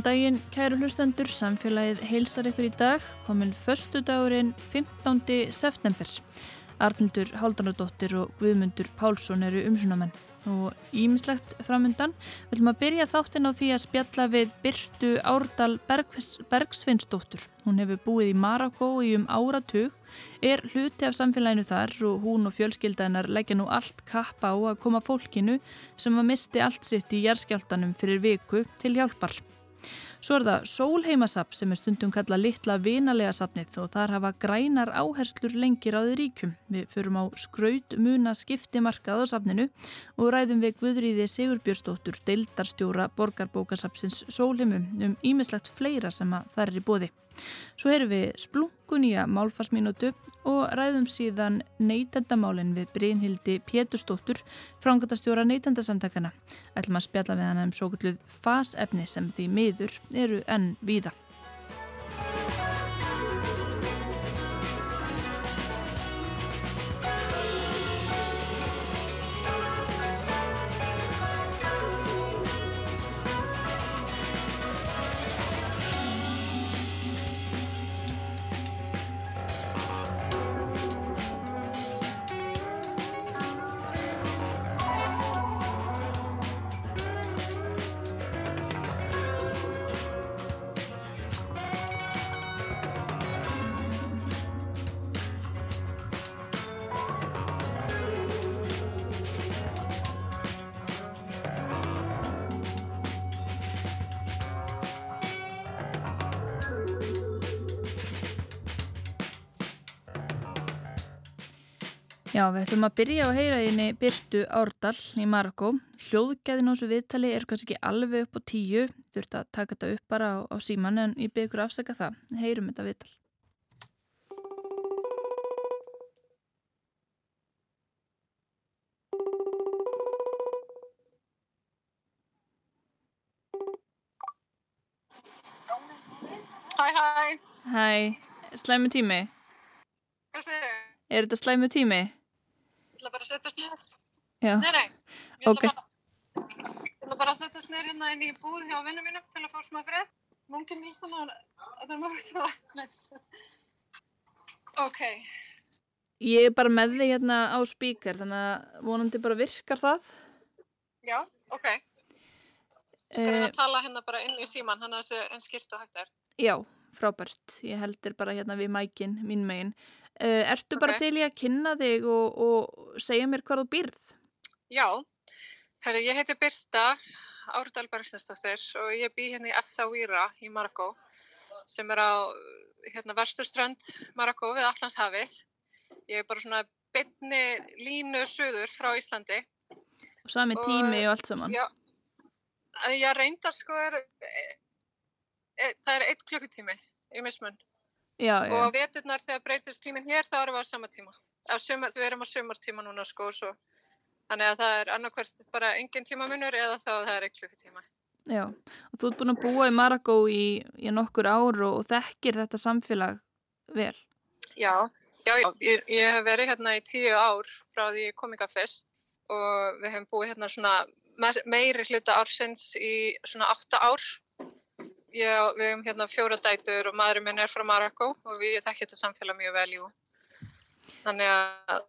Góðan daginn, kæru hlustendur, samfélagið heilsar ykkur í dag, komin förstu dagurinn 15. september. Arnildur Haldanadóttir og Guðmundur Pálsson eru umsunamenn og ímislegt framundan. Viljum að byrja þáttinn á því að spjalla við Byrtu Árdal Bergsvinsdóttur. Hún hefur búið í Marokko í um áratug, er hluti af samfélaginu þar og hún og fjölskyldanar leggja nú allt kappa á að koma fólkinu sem að misti allt sitt í jærskjáltanum fyrir viku til hjálpar. Svo er það Sólheimasapn sem er stundum kalla litla vinalega sapnið og þar hafa grænar áherslur lengir á því ríkum. Við förum á skraut muna skiptimarkað á sapninu og ræðum við Guðrýði Sigurbjörnsdóttur, deildarstjóra borgarbókasapsins Sólheimum um ímislegt fleira sem að það er í bóði. Svo erum við splungun í að málfarsminútu og ræðum síðan neytendamálinn við Brynhildi Péturstóttur, frangatastjóra neytendasamtakana. Ætlum að spjalla við hana um svo gulluð fasefni sem því miður eru enn víða. Já, við ætlum að byrja á heyraðinni Byrtu Árdal í Marokko. Hljóðgæðin á þessu viðtali er kannski ekki alveg upp á tíu. Þurft að taka þetta upp bara á, á síman en ég byrjur afsaka það. Heyrum þetta viðtal. Hæ, hæ. Hæ, slæmu tími. Hvað þið? Er þetta slæmu tími? Ætla bara að setjast. Já, Nei, nei. Ég ætla Ok. bara, ég ætla bara að setjast nér hérna inn í búð hjá vinnum mínum til að fá smá frið. Mungin í svona, það er mjög aðeins. Ok. ég er bara með þig hérna á spíkar þannig að vonandi bara virkar það. Já, ok. Ég er Eh, að tala hérna bara inn í síman, hann að þessu en skýrt og hægt er. já, frábært. Ég heldur bara hérna við mækin, mín megin. Uh, ertu bara Ok. til í að kynna þig og, og segja mér hvað þú býrð? Já. Herri, ég heiti Birta Árdal Bergsnesdóttir og ég bý hérna í Essaouira í Marokko sem er á hérna vesturströnd Marokko við Allandshafið. Ég er bara svona beinni línu suður frá Íslandi. Og sami Og- tími og allt saman. Já, ég reyndar sko er, e, það er eitt klukkutími í mismun. Já, já. Og veturnar þegar breytist tíminn hér þá erum við á sama tíma. Á sumar, við erum á sumartíma núna sko svo. Þannig að það er annarkvært bara engin tímamunur eða þá það er eitt klukkutíma. Já, og þú ert búin að búa í Marokko í, í nokkur ár og, og þekkir þetta samfélag vel. Já, já. Ég, ég hef verið hérna í tíu ár frá því ég kom ykkar fyrst og við hefum búið hérna svona meiri hluta ársins í svona átta ár. Ég, við hefum hérna fjóra dætur og maðurinn minn er frá Marokko og við þekkjum þetta samfélag mjög vel, jú. Þannig að,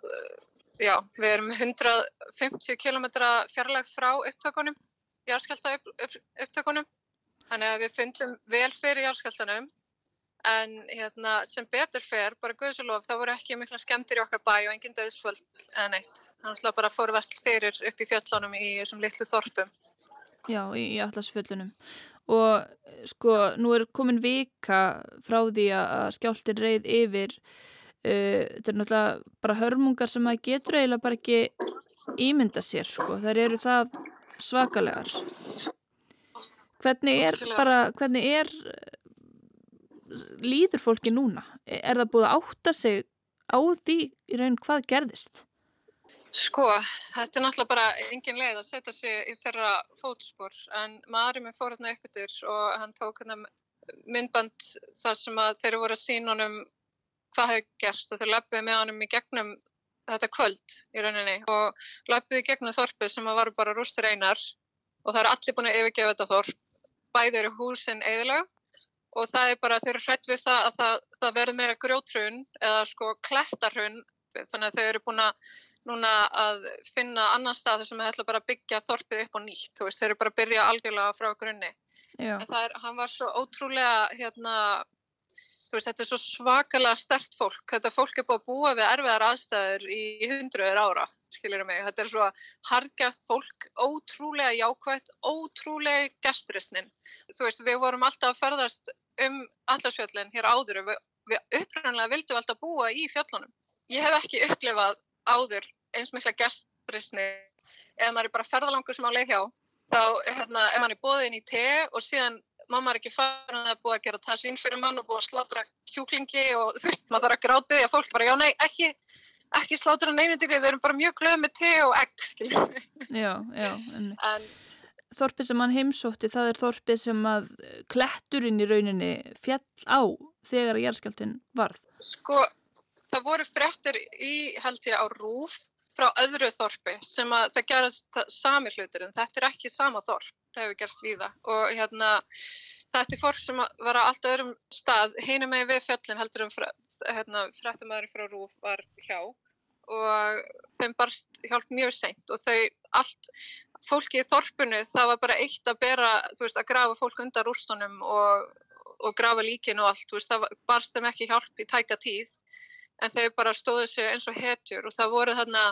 já, við erum 150 km fjarlag frá upptökunum, jarðskjálta upp, upp, upptökunum. Þannig að við fundum vel fyrir jarðskjáltanum en hérna, sem betur fer, bara guðsulof, það voru ekki mikla skemmtir í okkar bæ og engin döðsvöld eða neitt. Þannig að bara fór vest fyrir upp í fjöllunum í þessum litlu þorpum. Já, í, í allasfjöllunum. Og sko, nú er komin vika frá því að að skjálftin reið yfir. Uh, þetta er náttúrulega bara hörmungar sem maður getur eiginlega bara ekki ímynda sér, sko. Það eru það svakalegar. Hvernig er bara, hvernig er líður fólki núna? Er það búið að átta sig á því í raun hvað gerðist? Sko, þetta er náttúrulega bara engin leið að setja sig í þeirra fótspor en maðurinn minn fór hérna upp yfir og hann tók hérna myndband þar sem að þeir voru að sína honum hvað hefur gerst og þeir löpuðu með honum í gegnum þetta kvöld í rauninni og löpuðu í gegnum þorpið sem að varu bara rústir einar og það eru allir búin að yfirgefa þetta þorp. Bæði eru húsin eðlög og það er bara, þau eru hrætt við það að það, það verður meira grjótrun eða sko klettarhun þannig að þau eru búin að núna að finna annan stað þar sem þau ætla bara að byggja þorpið upp á nýtt, þú veist, þau eru bara að byrja algjörlega frá grunni. Já. En það er, hann var svo ótrúlega, hérna, þú veist, þetta er svo svakalega stert fólk. Þetta fólk er búið að búa við erfiðar aðstæður í hundruður ára, skiljur mig. Þetta er svo hardgæft fólk, ótrúlega jákvægt, ótrúlega gestrisnin. Þú veist, við vorum alltaf að ferðast um allarsfjöllin hér áður og við, við upprænlega vildum alltaf búa í fjöllunum. Ég hef ekki upplifað áður eins mikla gestrisni eða maður er bara ferðalangur sem á leið hjá þá hérna, er maður bóðin í te og síðan mamma er ekki farin að búa að gera tassin fyrir mann og búa að slátra kjúklingi og þú veist, maður þarf að gráti því að fólk bara, já, nei, ekki, ekki slátra neynindiri, við erum bara mjög glöð með te og egg. Já, já. En, En þorpið sem hann heimsótti, það er þorpið sem að kletturinn í rauninni fjall á þegar að jæðskjaldin varð. sko, það voru fréttir í, held ég, á rúf frá öðru þorpi sem að það gerast sami hlutur en þetta er ekki sama þorp, það hefur gerst víða. Og hérna þetta er fólk sem var á allt öðrum stað hinum með við fjöllin heldur um hérna, fréttumæður frá rúf var hjá. Og þeim barst hjálp mjög seint og þau allt fólki í þorpunu það var bara eitt að bera, þú veist, að grafa fólk undan rústunum og, og grafa líkin og allt, þú veist, það barst þeim ekki hjálp í tæka tíð en þau bara stóðu sig eins og hetjur og það voru þarna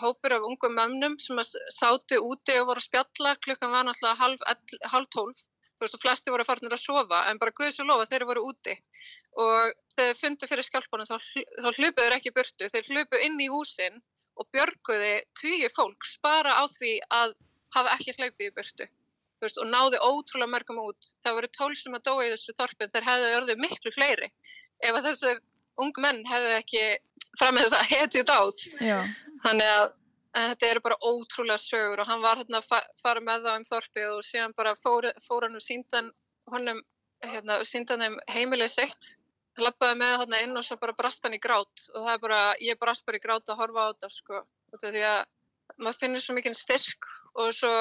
hópur af ungum mönnum sem að sátu úti og voru að spjalla, klukkan var náttúrulega halv, halv tólf, þú veist og flesti voru farnir að sofa en bara guðs og lofa þeir voru úti. Og þegar þeir fundu fyrir skjálpunum þá, þá hlupuðu þeir ekki burtu, þeir hlupu inn í húsin og björguði tugi fólks bara á því að hafa ekki hlaupið í burtu. Veist, og náði ótrúlega mörgum út. Það voru tól sem að dói í þessu þorpin, þeir hefðu orðið miklu fleiri. Ef að þessir ung menn hefðu ekki fram með þess að hetju dáð. Já, Þannig að, þetta eru bara ótrúlega sögur og hann var hérna að fa fara með það um þorpið og síðan bara fór, fór hann og síndan honum, hérna, síndan þeim heimilið sitt, lappaði með þarna inn og svo bara brast hann í grát. Og það er bara, ég brast bara í grát að horfa á þetta sko, út af því að maður finnir svo mikinn styrk og svo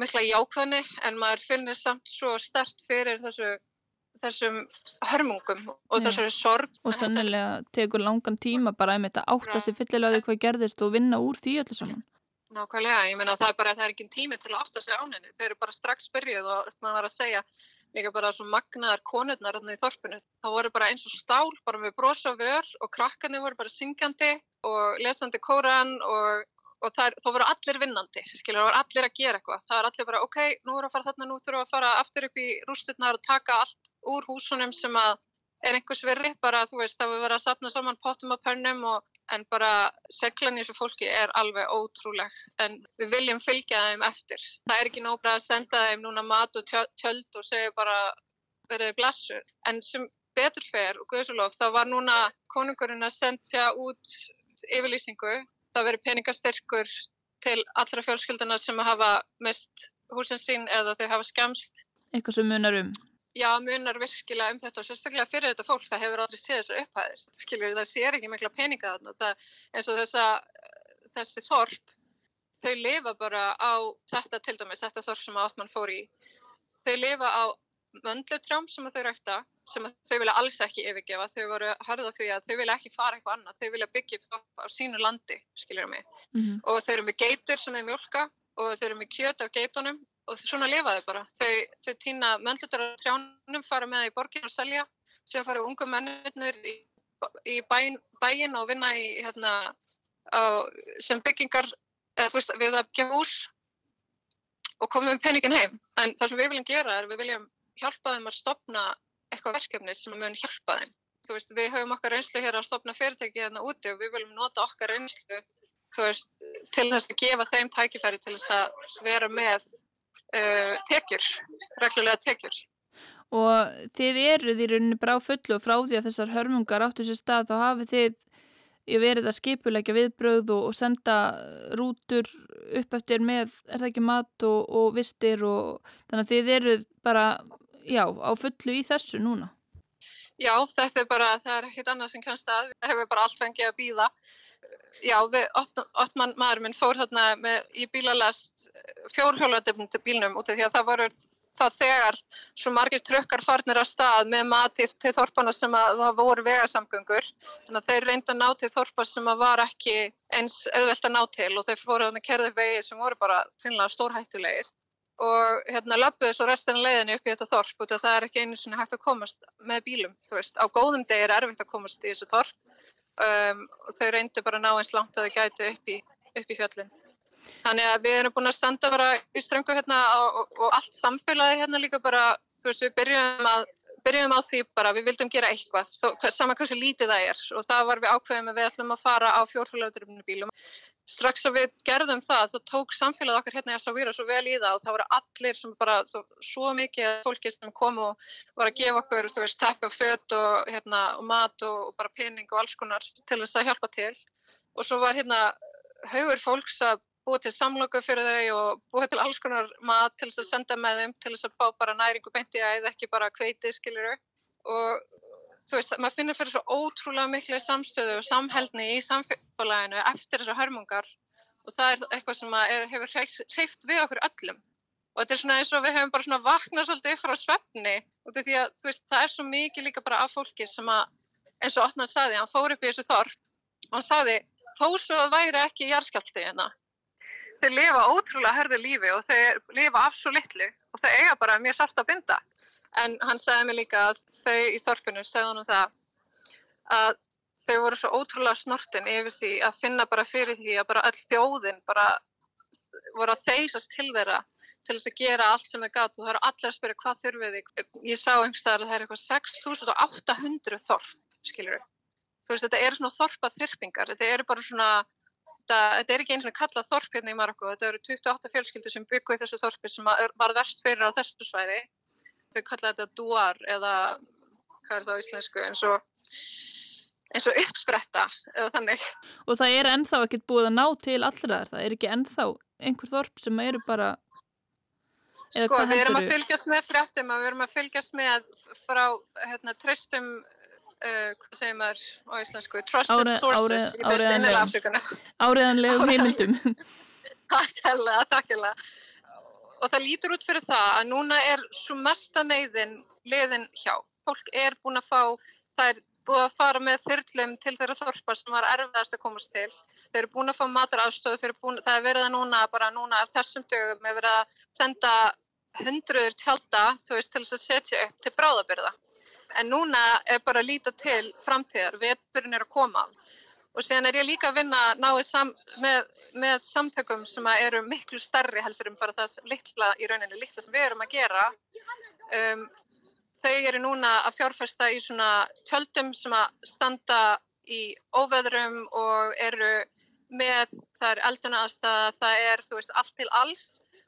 mikla jákvæðni en maður finnir samt svo stert fyrir þessu, þessum hörmungum og þessari sorg. og sannilega tekur langan tíma bara einmitt að átta sig fyllilega því hvað gerðist og vinna úr því öllu saman. Nákvæmlega, ég meina það er bara, það er ekki tími til að átta sig á henni. Þeir eru bara strax byrjuð og maður var að segja líka bara svo magnaðar konurnar í þorpinu. Það voru bara eins og stál, bara með brosa vör og krakkarnir voru bara syngjandi og lesandi kóran og, og það, er, það voru allir vinnandi, skilur, það voru allir að gera eitthvað. Það var allir bara, ok, nú við að fara þarna, nú þurfum að fara aftur upp í rústirnar og taka allt úr húsunum sem að er einhvers virði, bara þú veist, það var verið að sapna saman pottum og pönnum og en bara seglan í þessu fólki er alveg ótrúleg en við viljum fylgja þeim eftir. Það er ekki nóg bara að senda þeim núna mat og tjö- tjöld og segja bara verið blessu. En sem betur fer og guðsulof þá var núna konungurinn að sendja út yfirlýsingu. Það verið peningastyrkur til allra fjölskyldana sem hafa mist húsin sín eða þau hafa skemst Eitthvað sem munar um. já, munar virkilega um þetta og sérstaklega fyrir þetta fólk, það hefur aldrei séð þessu upphæðir, skiljur, það sér ekki mikla peninga þarna, það, eins og þessa, þessi þorp, þau lifa bara á þetta til dæmis, þetta þorp sem Átmann fór í, þau lifa á möndlutrjám sem þau rækta, sem þau vilja alls ekki yfirgefa, þau voru harða því að þau vilja ekki fara eitthvað annað, þau vilja byggja upp þorp á sínu landi, skiljur mig, Mm og þau eru með geitur sem er mjólka og þau eru með kjöt af geitunum og svona lifa þau bara. Þau, þau týna möndlutur á trjánum, fara með það í borgin og selja, sem fara ungu mennir í, í bæin, bæin og vinna í, hérna, á, sem byggingar, eða veist, við að gefa hús og koma með peningin heim. En það sem við viljum gera er við viljum hjálpa þeim að stopna eitthvað verkefni sem mun hjálpa þeim. Þú veist, við höfum okkar reynslu hér að stopna fyrirtæki hérna úti og við viljum nota okkar reynslu veist, til þess að gefa þeim tækifæri til þess að vera með uh, tekjur, reglulega tekjur. Og þið eruð í rauninni bara á fullu og frá því að þessar hörmungar áttu sér stað þá hafið þið verið að skipulegja viðbröð og, og senda rútur upp eftir með, er það ekki mat og, og vistir og þannig að þið eruð bara, já, á fullu í þessu núna. Já, þetta er bara, það er ekkert annað sem kannst að, við hefum bara allt fengið að býða. Já, við, Ottmann maður minn fór þarna með, í bílalast fjórhjóladefnandi bílnum út af því að það voru það þegar svo margir trökkar farnir að stað með matið til þorpana sem að það voru vegarsamgöngur. Þannig að þeir reynda að ná til þorpa sem að var ekki eins auðvelt að ná til og þeir fóru að kerðu vegi sem voru bara hreinlega stórhættulegir og hérna löpuðu svo restina leiðinni upp í þetta þorp og það er ekki einu svona hægt að komast með bílum, þú veist, á góðum degi er erfitt að komast í þessu þorp um, og þau reyndu bara að ná eins langt að þau gætu upp í, upp í fjöllin. Þannig að við erum búin að standa bara í ströngu hérna og, og, allt samfélagi hérna líka bara, þú veist, við byrjum að byrjum á því bara, við vildum gera eitthvað, saman hversu lítið það er. Og það var við ákveðum að við ætlum að fara á fjórhjólaugdurinn bílum strax að við gerðum það, þá tók samfélagið okkar hérna í Asavira svo vel í það og það voru allir sem bara, svo mikið fólki sem kom og var að gefa okkur, þú veist, teppi og fött og, hérna, og mat og, og bara pening og alls konar til þess að hjálpa til. Og svo var hérna haugur fólks að búið til samlokku fyrir þau og búið til alls konar mat til þess að senda með þeim, til þess að fá bara næringu beinti að eða ekki bara kveiti, skiljuru og þú veist, maður finnir fyrir svo ótrúlega miklu samstöðu og samhældni í samfélaginu eftir þessar hörmungar og það er eitthvað sem er, hefur hreift við okkur öllum. Og þetta er svona eins og við hefum bara svona vaknað svolítið frá svefni og því að veist, það er svo mikið líka bara af fólki sem að, eins og Otman saði, hann fór upp í þessu þorp og hann saði, þó svo væri ekki jarðskjálti hérna þeir lifa ótrúlega hörðu lífi og þeir lifa af svo litlu og þeir eiga bara mjög sátt að binda. En hann sagði mig líka að þau í þorfinu segði hann um það að þau voru svo ótrúlega snortin yfir því að finna bara fyrir því að bara öll þjóðin bara voru að þeysast til þeirra til þess að gera allt sem þau gætu og það eru allir að spyrja hvað þurfið þig ég sá einhverstaðar að það er eitthvað 6800 þorf, skiljur þú veist, þetta eru svona þorpað þyrpingar þetta eru bara svona þetta, þetta er ekki eins og kallað þorp hérna í Marokko þetta eru 28 fjölskyldur sem byggðu í þessu þorpi sem var verst fyrir á þessu svæði. Þau kalla þetta duar eða hvað er það á íslensku eins og eins og uppspretta eða þannig. Og það er ennþá ekkert búið að ná til allra það? Er ekki ennþá einhver þorp sem eru bara sko við erum að fylgjast með fréttum og við erum að fylgjast með frá hérna tröstum uh, hvað segir maður á íslensku? Trusted Áre, sources áre, í bestu innlega Afrikana áriðanlegum heimildum. Takk hella, takk hella og það lítur út fyrir það að núna er svo mesta neyðin liðin hjá fólk er búin að fá, það er búin að fara með þyrlum til þeirra þorpa sem var erfiðast að komast til. Þeir eru búin að fá matarafstöðu, það er verið að núna, bara núna af þessum dögum, er verið að senda hundruður tjálta veist, til þess að setja upp til bráðabyrða. En núna er bara að líta til framtíðar, veturinn er að koma. Og síðan er ég líka að vinna náið sam, með, með samtökum sem eru miklu starri heldur en bara það litla í rauninni, litla sem við erum að gera. Um, þau eru núna að fjárfesta í svona tjöldum sem að standa í óveðrum og eru með, það er elduna aðstæða, það er þú veist allt til alls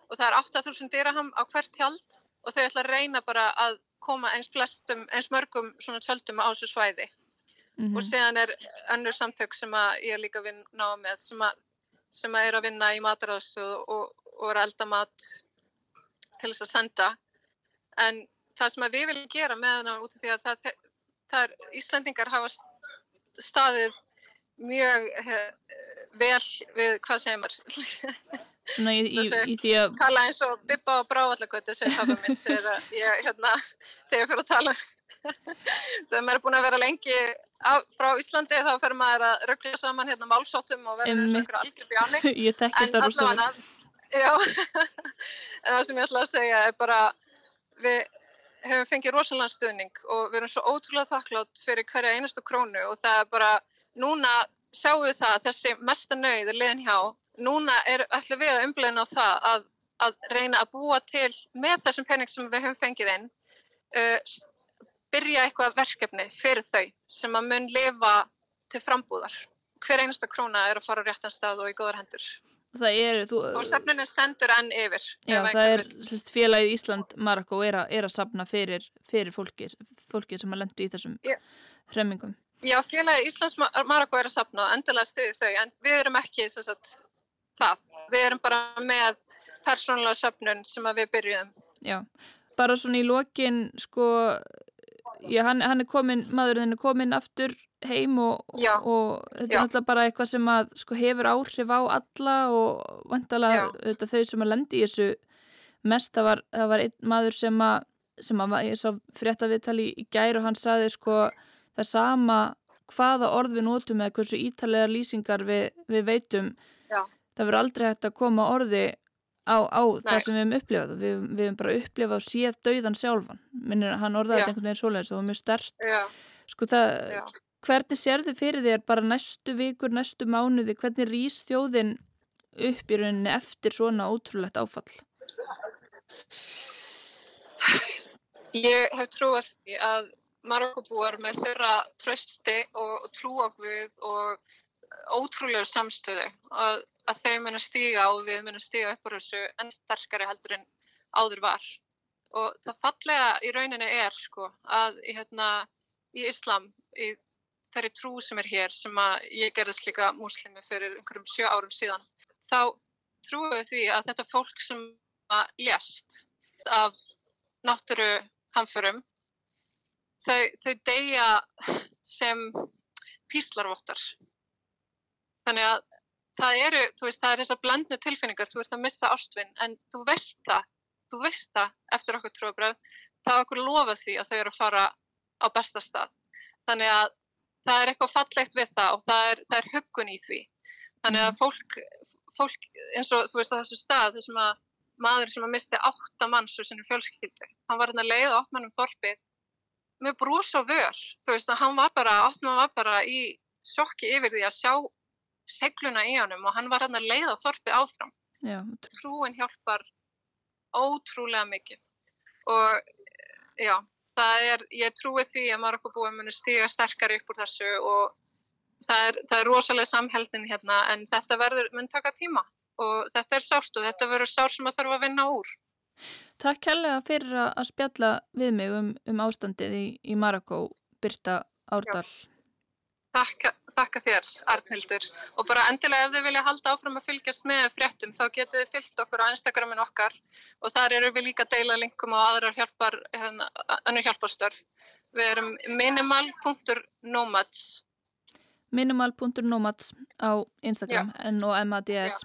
og það er 8000 dyraham á hvert tjald og þau ætla að reyna bara að koma eins flestum, eins mörgum svona tjöldum á þessu svæði mm -hmm. og séðan er önnur samtök sem að ég líka að vinna á með sem að, sem að er að vinna í mataráðstöðu og, og er að elda mat til þess að senda en það sem við viljum gera með hana út af því að það, það er, Íslandingar hafa staðið mjög vel við hvað segir maður? Svona í, í, í því að tala eins og bippa og bráallagötu sem hafa mynd þegar ég hérna, þegar ég fyrir að tala. Þegar maður er búin að vera lengi á, frá Íslandi þá fer maður að ruggla saman hérna málsóttum og verður einhverja algjör bjáni en allavega já. En það sem ég ætla að segja er bara við hefum fengið rosalega stuðning og við erum svo ótrúlega þakklátt fyrir hverja einastu krónu og það er bara, núna sjáum við það þessi mesta nöyð er liðin hjá, núna er ætlum við að umbleina á það að, að reyna að búa til með þessum penning sem við hefum fengið inn uh, byrja eitthvað verkefni fyrir þau sem að mun lifa til frambúðar. Hver einasta króna er að fara á réttan stað og í góðar hendur það er þú, og stefnunin stendur enn yfir já, það er sérst, félagið Ísland Marokko er, er að sapna fyrir, fyrir fólki, fólki sem að lendi í þessum hremmingum. Já, félagið Íslands Marokko er að sapna og endilega stiði þau, en við erum ekki sagt, það, við erum bara með persónulega sapnun sem við byrjuðum. Já, bara svona í lokin sko já, hann, hann er komin, maðurinn er komin aftur heim og, og þetta já. er alltaf bara eitthvað sem að sko, hefur áhrif á alla og vantala þau sem að lendi í þessu mest. Það var, það var einn maður sem að, sem að ég sá frétta viðtali í gæru og hann saði sko það sama hvaða orð við nótum eða hversu ítalega lýsingar við, við veitum. Já. Það verður aldrei hægt að koma orði á, á það sem við hefum upplifað. Við, við hefum bara upplifað og séð dauðan sjálfan. Minnir, hann orðaði þetta einhvern veginn svoleiðis og það var mjög stert. Sko það, Já. Hvernig sér þið fyrir þér bara næstu vikur, næstu mánuði, hvernig rýs þjóðin upp í rauninni eftir svona ótrúlegt áfall? Ég hef trúið að Marokkobúar með þeirra trösti og trúagvið og ótrúlega samstöðu að, að þau munu stíga og við munu stíga upp úr þessu enn sterkari heldur en áður var. Og það fallega í rauninni er sko að í, hérna, í Íslam, í þeirri trú sem er hér, sem að ég gerðist líka múslimi fyrir einhverjum sjö árum síðan, þá trúum við því að þetta fólk sem að lést af náttúru hamförum, þau, þau deyja sem píslarvottar. Þannig að það eru, þú veist, það er þessar blandnu tilfinningar, þú ert að missa ástfinn, en þú veist það, þú veist það eftir okkur trúabröð, þá okkur lofað því að þau eru að fara á besta stað. Þannig að það er eitthvað fallegt við það og það er, það er huggun í því. Þannig að mhm. fólk, fólk eins og þú veist á þessu stað, þessum að maður sem að misti átta manns úr sinu fjölskyldu, hann var hérna leið á áttmannum þorpið með brús á vör, þú veist að hann var bara, áttmann var bara í sjokki yfir því að sjá segluna í honum og hann var hérna leið á þorpið áfram. Já. Trúin hjálpar ótrúlega mikið og já, er, ég trúi því að Marokkobúi muni stíga sterkar upp úr þessu og það er, það er rosalega samheldin hérna en þetta verður, mun taka tíma og þetta er sárt og þetta verður sárt sem að þurfa að vinna úr. Takk kærlega fyrir að spjalla við mig um, um ástandið í, í Marokko, Birta Árdal. Takk, takk að þér, Arnhildur. Og bara endilega ef þið vilja halda áfram að fylgjast með fréttum, þá getið þið fylgt okkur á Instagramin okkar og þar eru við líka að deila linkum á aðrar hjálpar, hérna, önnur hjálparstörf. Við erum minimal.nomads minimal.nomads á Instagram, N-O-M-A-D-S.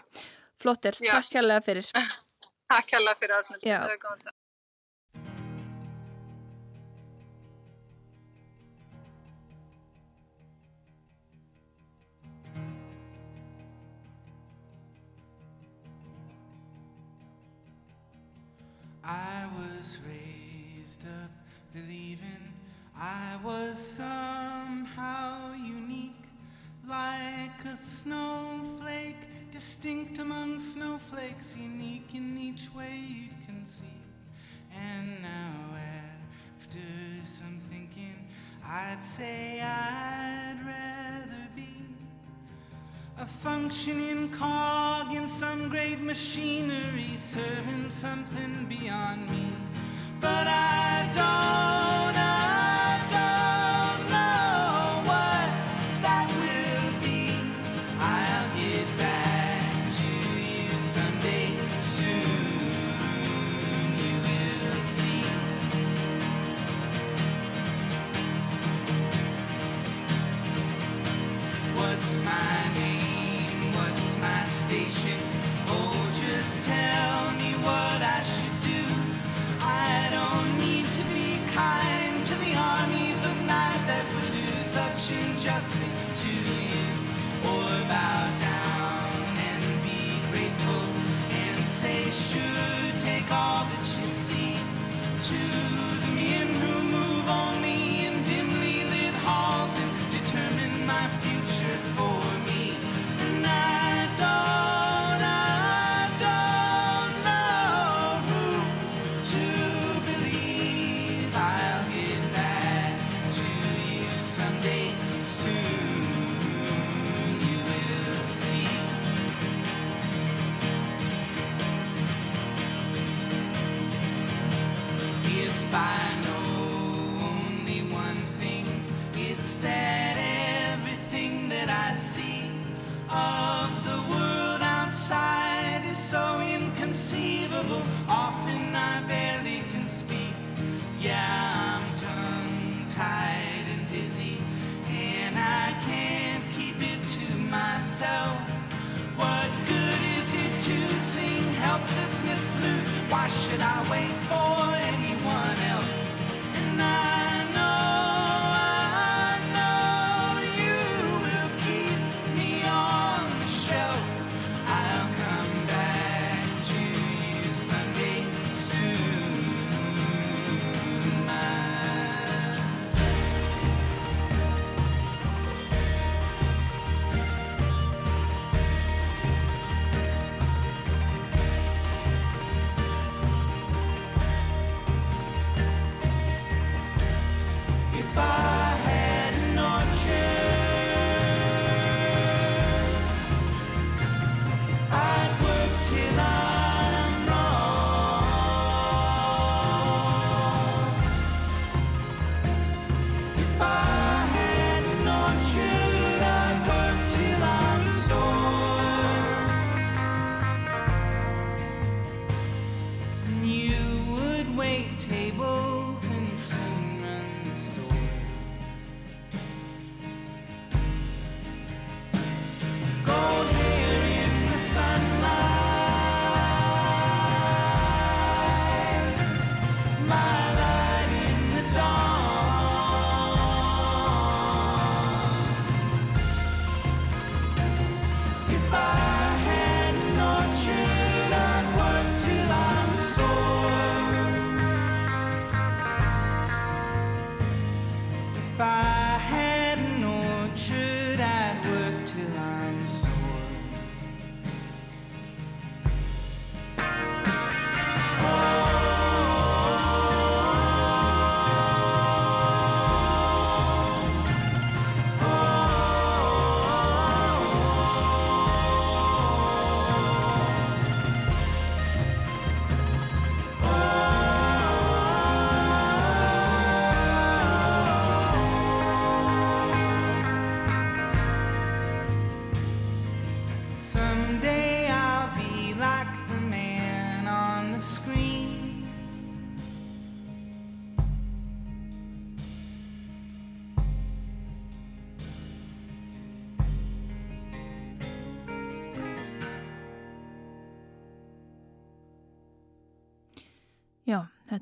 Flottir, takk kærlega fyrir. Takk hella fyrir Arnald. I was raised up believing I was somehow unique, like a snowflake distinct among snowflakes, unique in each way you'd conceive. And now, after some thinking, I'd say I'd rather be a functioning cog in some great machinery, serving something beyond me. But I don't.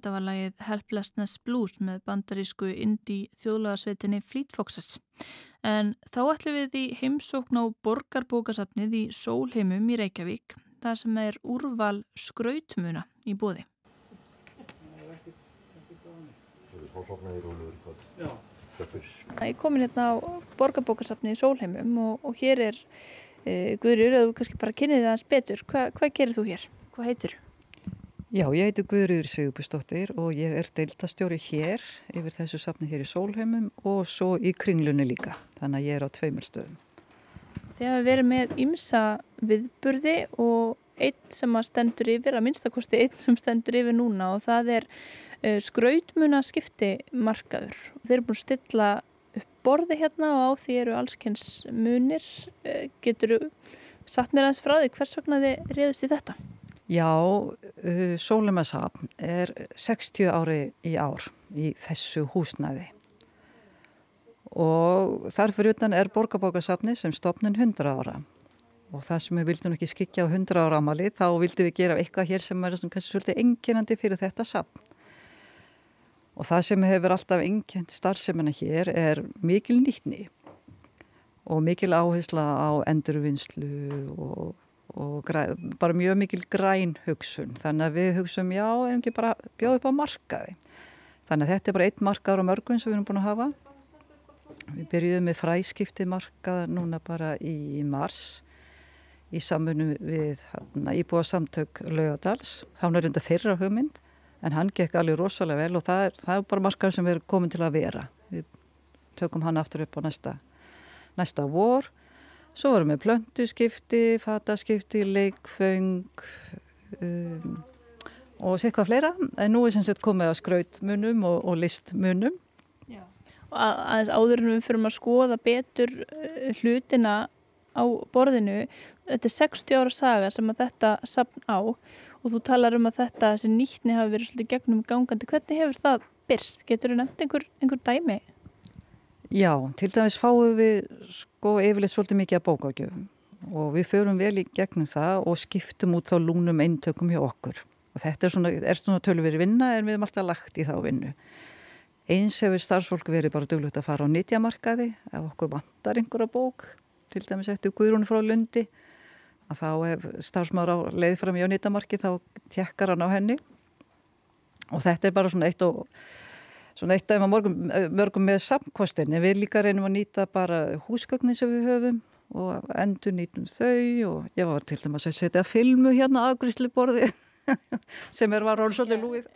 Þetta var lagið Helplessness Blues með bandarísku indie þjóðlagasveitinni Fleet Foxes. En þá ætlum við í heimsókn á borgarbókasafnið í Sólheimum í Reykjavík, það sem er úrval skrautmuna í bóði. Ég komin hérna á borgarbókasafnið í Sólheimum og, og hér er e, Guðrjur, eða þú kannski bara kynnið það hans betur. Hva, hvað gerir þú hér? Hvað heitir þú? Já, ég heiti Guðrýður Sigurbjörnsdóttir og ég er deiltastjóri hér yfir þessu safni hér í Sólheimum og svo í kringlunni líka, þannig að ég er á tveimur stöðum. Þið hafa verið með ymsa viðburði og einn sem stendur yfir, að minnstakosti einn sem stendur yfir núna og það er uh, skrautmuna skipti markaður. Þeir eru búin að stilla upp borði hérna og á því eru allskens munir. Uh, getur þú satt mér aðeins frá því hvers vegna þið reyðust í þetta? Já, uh, Sólumessafn er 60 ári í ár í þessu húsnæði. Og þarfur utan er borgarbókasafni sem stopnin 100 ára. Og það sem við vildum ekki skikja á 100 ára ámali þá vildum við gera eitthvað hér sem er svolítið enginandi fyrir þetta safn. Og það sem hefur alltaf engint starfseminna hér er mikil nýttni og mikil áhersla á endurvinnslu og og bara mjög mikil græn hugsun. Þannig að við hugsun já, erum ekki bara bjóð upp á markaði? Þannig að þetta er bara eitt markaður á mörgun sem við erum búin að hafa. Við byrjuðum með fræskipti markað núna bara í mars í samfunum við íbúa samtök Laugadals þá er þetta þeirra hugmynd en hann gekk alveg rosalega vel og það er, það er bara markaður sem við erum komin til að vera. Við tökum hann aftur upp á næsta næsta vor Svo vorum við plöntuskipti, fataskipti, leikföng um, og hvað fleira. En nú er sem sagt komið að skrautmunum og, og listmunum. Já. Og að, aðeins áður en við fyrir að skoða betur uh, hlutina á borðinu. Þetta er 60 ára saga sem að þetta sapn á og þú talar um að þetta sem nýttni hafi verið svolítið gegnum gangandi. Hvernig hefur það byrst? Getur þú nefnt einhver, einhver dæmi? Já, til dæmis fáum við sko yfirleitt svolítið mikið að bókagjöfum. Og við förum vel í gegnum það og skiptum út þá lúnum eintökum hjá okkur. Og þetta er svona, svona tölveri vinna en við erum alltaf lagt í þá vinnu. Eins hefur starfsfólk verið bara duglugt að fara á nýtjamarkaði ef okkur vantar einhverja bók, til dæmis eftir Guðrún frá Lundi, að þá ef starfsmára leið fram í á nýtjamarki þá tjekkar hann á henni. Og þetta er bara svona eitt og svona eitt af mörgum, mörgum með samkostinni. Við líka reynum að nýta bara húsgögnin sem við höfum og endur nýtum þau og ég var til dæmis að setja filmu hérna aðgrísli borði sem er var rólsóli lúið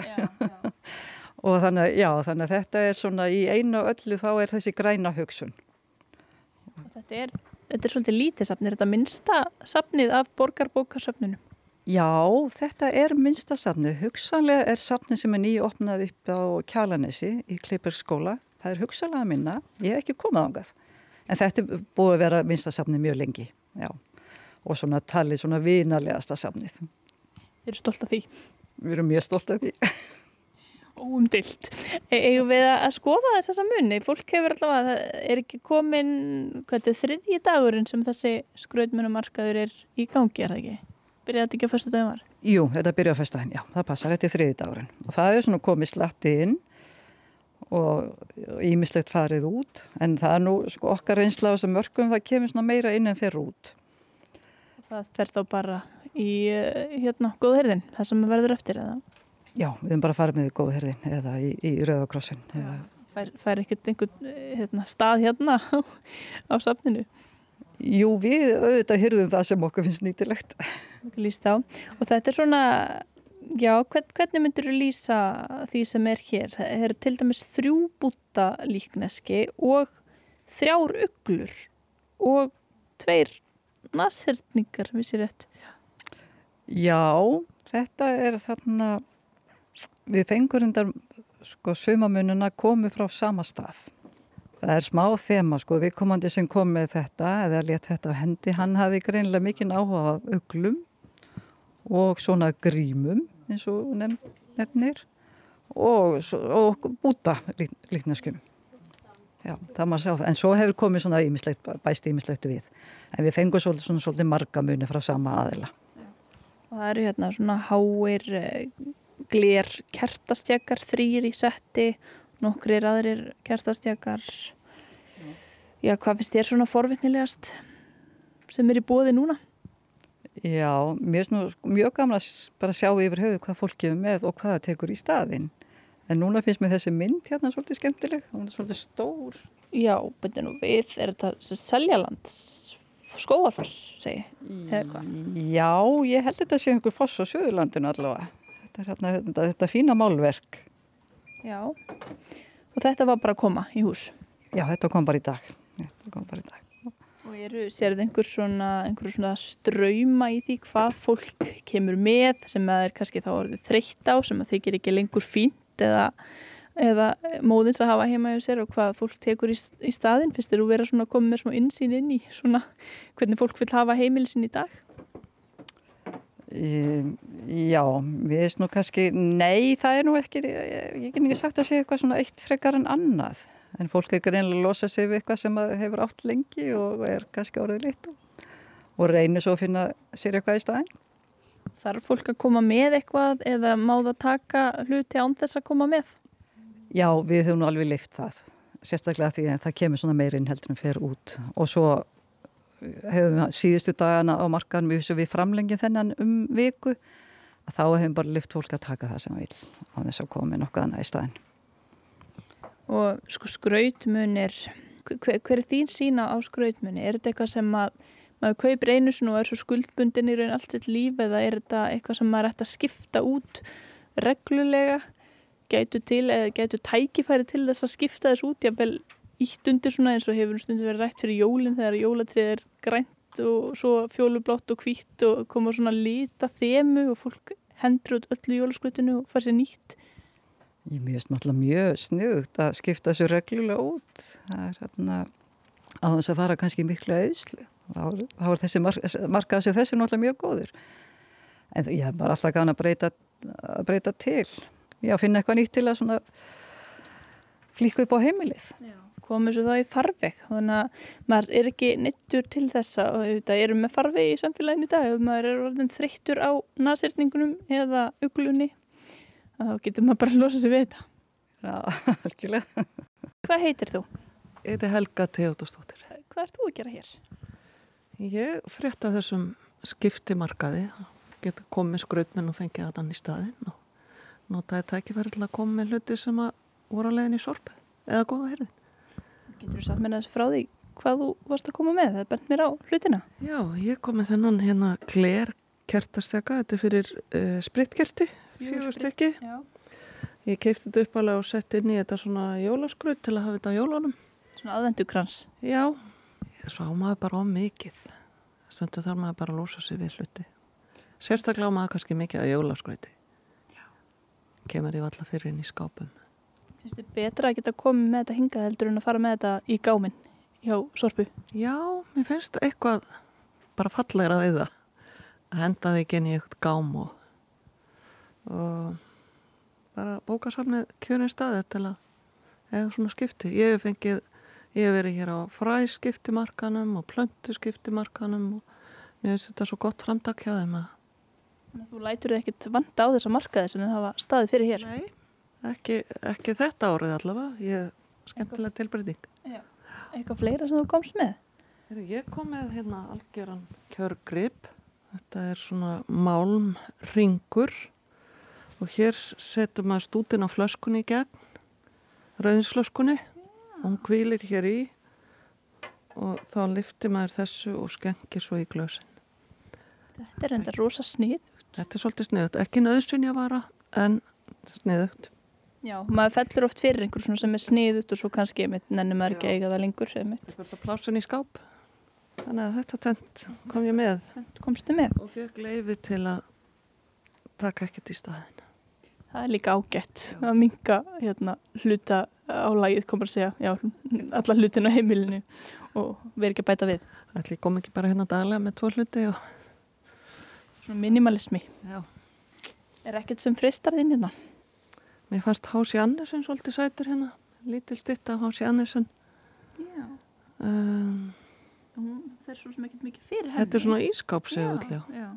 og þannig, já, þannig að þetta er svona í einu og öllu þá er þessi græna hugsun. Þetta er, þetta er svolítið lítið safnir, þetta minnsta safnið af borgarbókasafninu? Já, þetta er minnsta safnið. Hugsanlega er safnið sem er nýju opnað upp á Kjalanesi í Kleiperskóla. Það er hugsanlega minna, ég hef ekki komað ángað. En þetta er búið að vera minnsta safnið mjög lengi, já. Og svona talið svona vinarlegasta safnið. Eru stolt af því? Við erum mjög stolt af því. Óumdilt. Eða við að skoða þess að munni? Fólk hefur allavega, það er ekki komin, hvað er þetta, þriðji dagurinn sem þessi skröðmunumarkaður er í gangi, er það ekki? Byrjaði þetta ekki á fyrstu dagum var? Jú, þetta byrjaði á fyrstu daginn, já, það passar, þetta er þriðji dagurinn. Og það er svona komið slatti inn og ímislegt farið út, en það er nú sko, okkar einsla á þessum mörgum, það kemur svona meira inn en fyrir út. Það fer þá bara í, hérna, góðherðin, það sem verður eftir, eða? Já, við erum bara að fara með góðherðin eða í, í Rauðakrossin. Fær, fær ekkert einhvern hérna, stað hérna á safninu? Jú, við auðvitað hyrðum það sem okkur finnst nýtilegt. Lýst á. Og þetta er svona, já, hvern, hvernig myndur þú lýsa því sem er hér? Það er til dæmis þrjú búta líkneski og þrjár uglur og tveir nasherningar, vissir rétt. Já, þetta er þarna við fengur undar sko sumamununa komu frá sama stað. Það er smá þema sko, við komandi sem kom með þetta eða létt þetta á hendi, hann hafi greinlega mikinn áhuga af uglum og svona grímum eins og nefnir og, og búta líknaskum. Já, það maður sjá það. En svo hefur komið svona ímislegt, bæst ímislegt við. En við fengum svolítið, svona, svolítið marga muni frá sama aðila. Og það eru hérna svona háir glér kertastjakar þrýr í setti, nokkrir aðrir kertastjakar já, hvað finnst þér svona forvittnilegast sem er í bóði núna? Já, finnst nú mjög gamla bara að sjá yfir höfu hvað fólk gefur með og hvað það tekur í staðin en núna finnst mér þessi mynd hérna svolítið skemmtileg, hún er svolítið stór. Já, betur nú við, er þetta seljaland skóarfoss, segi, hvað? Já, ég held þetta sé einhver foss á Suðurlandinu allavega. Þetta er hérna, þetta, þetta fína málverk Já, og þetta var bara að koma í hús. Já, þetta kom bara í dag. Þetta bara í dag. Og eru, sér þið einhver svona, einhver svona ströyma í því hvað fólk kemur með sem að er kannski þá orðið þreytt á sem að þykir ekki lengur fínt eða, eða móðins að hafa heima hjá sér og hvað fólk tekur í, í staðin finnst þér að vera svona komið með smá insýn inn í svona hvernig fólk vil hafa heimilisin í dag? Já, við erum nú kannski, nei það er nú ekki, ég, get ekki sagt að segja eitthvað svona eitt frekar en annað en fólk er greinlega að losa sig við eitthvað sem hefur átt lengi og er kannski orðið litt og, og reynir svo að finna sér eitthvað í staðin. Þarf fólk að koma með eitthvað eða má það taka hluti án þess að koma með? Já, við höfum nú alveg lift það, sérstaklega því að það kemur svona meirinn heldur en fer út og svo hefum síðustu dagana á markaðum við framlengjum þennan um viku að þá hefum bara lift fólk að taka það sem vil á þess að nokkuð annað í staðin. Og sko skrautmunir, hver, hver er þín sína á skrautmunni? Er þetta eitthvað sem að maður kaupir einu sinu og er svo skuldbundin í raun allt sitt líf eða er þetta eitthvað sem maður ætti að skipta út reglulega? Gætu til eða gætu tækifæri til þess að skipta þess út? Jável ítt undir svona eins og hefur stundu verið rætt fyrir jólinn þegar jólatrið er grænt og svo fjólublátt og hvitt og koma svona lita þemu og fólk hendur út öllu jólaskrutinu og fara sér nýtt. Ég mjög náttúrulega mjög snugt að skipta þessu reglulega út. Það er hérna á þess að fara kannski miklu auðslu. Þá er þessi mark, markað sem þessi náttúrulega mjög góður. En ég hef bara alltaf gana að breyta, að breyta til. Já, finna eitthvað nýtt til að svona flíku upp á heimilið. Komur svo þá í farveg, þannig að maður er ekki nittur til þessa og þetta eru með farveg í samfélaginu í dag ef maður er orðin þreyttur á nasirningunum eða uglunni þá getur maður bara að losa sig við þetta. Já, algjörlega. Hvað heitir þú? Ég heiti Helga Teodostóttir. Hvað ert þú að gera hér? Ég frétta þessum skiptimarkaði, getur komið skrautmenn og fengið að hann í staðinn og notaði tækifæri til að koma með hluti sem að voru að leiðin í sorpu eða góða heyrðin. Getur þú satt með þess frá því hvað þú varst að koma með? Það bent mér á hlutina. Já, ég kom með þennan hérna Gler kertastega, þetta er fyrir uh, spritkerti, fjögur stykki. Ég keipti þetta upp alveg og sett inn í þetta svona jólaskrut til að hafa þetta á jólunum. Svona aðvendukrans. Já, svo á maður bara á mikið. Stundu þarf maður bara að lósa sig við hluti. Sérstaklega á maður kannski mikið að jólaskruti. Kemur ég alltaf fyrir inn í skápum. Finnst þið betra að geta komið með þetta hingað heldur en að fara með þetta í gáminn hjá Sorpu? Já, mér finnst eitthvað bara fallegra við það. Að henda þig inn í eitthvað gám og, og bara bókasafnið kjörin staðið til að eða svona skipti. Ég hef fengið, ég hef verið hér á fræskiptimarkanum og plöntuskiptimarkanum og mér finnst þetta svo gott framtak hjá þeim að Þú lætur þið ekkit vanda á þessa markaði sem þið hafa staðið fyrir hér? Nei, ekki, ekki þetta árið allavega. Ég skemmtilega tilbreyting. Já. Eitthvað fleira sem þú komst með? Ég kom með hérna algjöran kjörgrip. Þetta er svona málmringur og hér setur maður stútin á flöskunni í gegn, rauðinsflöskunni hún kvílir hér í og þá liftir maður þessu og skengir svo í glösin. Þetta er enda rosa snið. Þetta er svolítið sniðugt, ekki nöðsynja vara en sniðugt. Já, maður fellur oft fyrir einhver sem er sniðut og svo kannski nennir maður ekki eiga það lengur. Er plásun í skáp, þannig að þetta tent kom ég með. Tent komstu með? Og fjög leiði til að taka ekkert í staðin. Það er líka ágætt Já. að minga hérna, hluta á lagið, komur að segja, Já, alla hlutin á heimilinu og veri ekki að bæta við. Það kom ekki bara hérna daglega með tvo hluti og Svona minimalismi. Já. Er ekkert sem fristar þín hérna? Mér fannst Hási Andersson svolítið sætur hérna. Lítil stitt af Hási Andersson. Já. Um, hún fer svo sem ekkert mikið fyrir henni. Þetta er svona ískápsegull, já. já.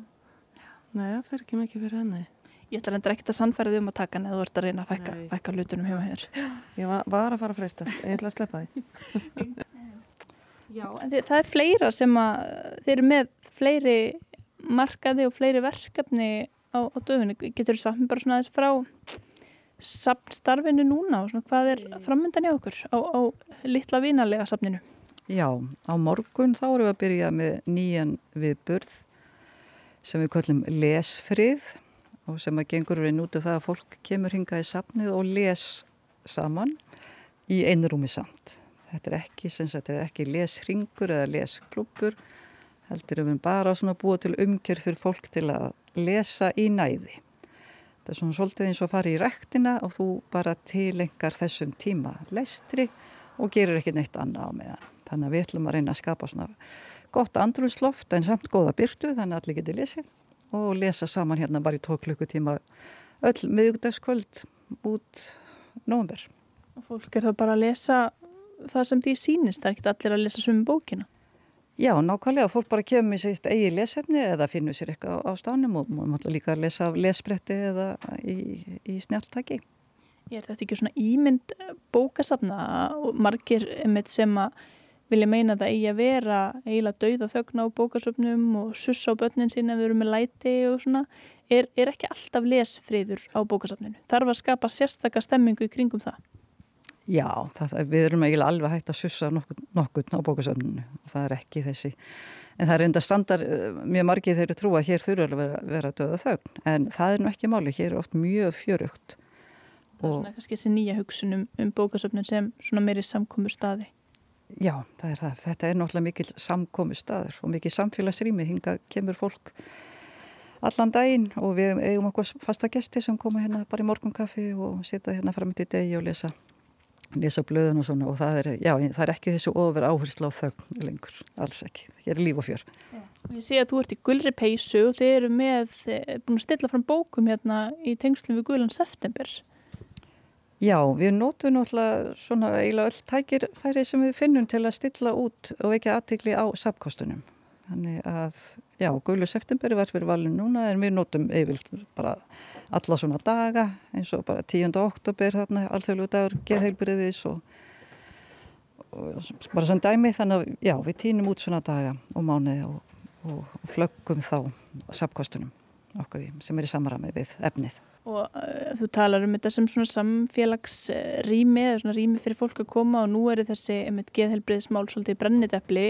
Nei, það fer ekki mikið fyrir henni. Ég ætla reyndar ekkert að sannfæra þig um að taka hann eða þú ert að reyna að fækka, fækka lutunum hjá hér. Ég var, var að fara að freysta. Ég ætla að sleppa því. já, en þið, það er fleira sem að þeir eru með fleiri markaði og fleiri verkefni á, á döfunni. Getur þú samt bara svona aðeins frá samstarfinu núna og svona hvað er framöndan í okkur á, á litla vinalega safninu? Já, á morgun þá erum við að byrja með nýjan viðburð sem við kallum lesfrið og sem að gengur við nútið það að fólk kemur hingað í safnið og les saman í einrúmi samt. Þetta er ekki, ekki lesringur eða lesklubur heldur við bara svona búa til umkjör fyrir fólk til að lesa í næði. Það er svona svolítið eins og að fara í rektina og þú bara tilengar þessum tíma lestri og gerir ekki neitt annað á meðan. Þannig að við ætlum að reyna að skapa svona gott andrúnsloft en samt góða byrtu þannig að allir geti lesið og lesa saman hérna bara í tók klukkutíma öll miðugdagskvöld út nógumver. Og fólk er það bara að lesa það sem því sínist, það er ekki allir að lesa sumi bókina. Já, nákvæmlega, fólk bara kemur í sitt eigi lesefni eða finnur sér eitthvað á stánum og maður líka að lesa af lesbretti eða í, í snjáltaki. Er þetta ekki svona ímynd bókasafna og margir sem að vilja meina það eigi að vera eiginlega dauða þögna á bókasöfnum og sussa á börnin sín ef við erum með læti og svona, er, er ekki alltaf lesfriður á bókasöfninu. Þarf að skapa sérstakka stemmingu í kringum það? Já, það, við erum eiginlega alveg hægt að sussa nokkur, á bókasöfninu og það er ekki þessi. En það er enda standar, mjög margið þeirri trú að hér þurfa að vera, vera döða þögn, en það er nú ekki máli, hér er oft mjög fjörugt. Það er svona kannski þessi nýja hugsunum um bókasöfnin sem svona meiri samkomu staði. Já, það er það. Þetta er náttúrulega mikil samkomu staður og mikil samfélagsrými. Hinga kemur fólk allan daginn og við eigum okkur fasta gesti sem koma hérna bara í morgunkaffi og sita hérna fram til degi og lesa lesa blöðun og svona og það er, já, það er ekki þessu ofur áherslu á þögn lengur, alls ekki, hér er líf og fjör já. Ég sé að þú ert í gullri peysu og þið eru með, búin að stilla fram bókum hérna í tengslum við gullan september Já, við nótum náttúrulega svona eiginlega öll tækirfæri sem við finnum til að stilla út og ekki aðtikli á sapkostunum. Þannig að, já, Guðlu september er verið fyrir valin núna en við nótum yfirlt bara alla svona daga eins og bara 10. oktober þarna, alþjóðlu dagur, geðheilbriðis og, og bara svona dæmi þannig að, já, við týnum út svona daga og mánuði og, og, og flöggum þá sapkostunum okkur sem er í samarami við efnið og uh, þú talar um þetta sem svona samfélagsrými eða svona rými fyrir fólk að koma og nú eru þessi einmitt geðhelbriðsmál svolítið brennitepli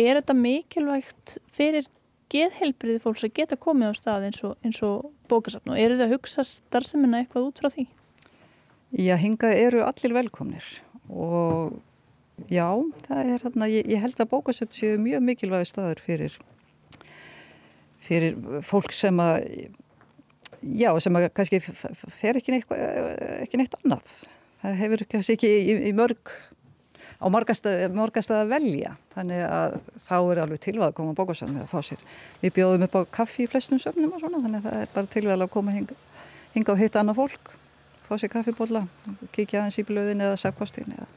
er þetta mikilvægt fyrir geðhelbriði fólks að geta komið á stað eins og, og bókasafn og eru þið að hugsa starfseminna eitthvað út frá því? Já, hingað eru allir velkomnir og já, það er þarna, ég, ég held að bókasafn séu mjög mikilvægi staður fyrir fyrir fólk sem að já, sem að kannski fer ekki neitt, ekki neitt annað. Það hefur kannski ekki í, í mörg, á morgast að velja. Þannig að þá er alveg tilvæg að koma á bókasafni að fá sér. Við bjóðum upp á kaffi í flestum söfnum og svona, þannig að það er bara tilvæg að koma hinga, hinga og hitta annað fólk, fá sér kaffibólla, kíkja aðeins í blöðin eða sagkostin eða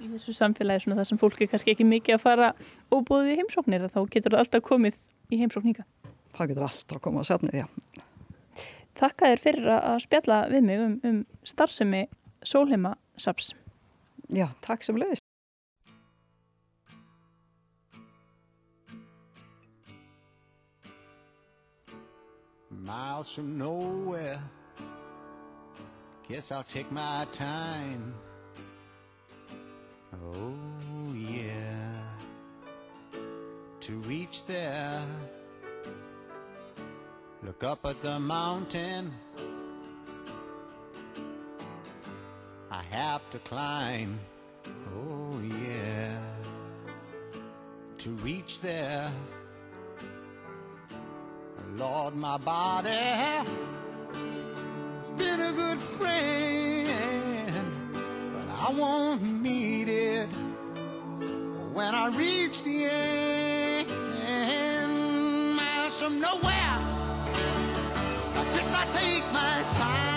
Í þessu samfélagi svona það sem fólk er kannski ekki mikið að fara óbúðið í heimsóknir þá getur það alltaf komið í heimsókninga. Það getur alltaf komið á safnið, já. Þakka þér fyrir að spjalla við mig um, um starfsemi Sólheima Já, takk sem leiðis. Miles from nowhere. Guess I'll take my time. Oh yeah. To reach there. Look up at the mountain have to climb Oh yeah To reach there Lord, my body has been a good friend, but I won't need it when I reach the end. Miles from nowhere, I guess I take my time.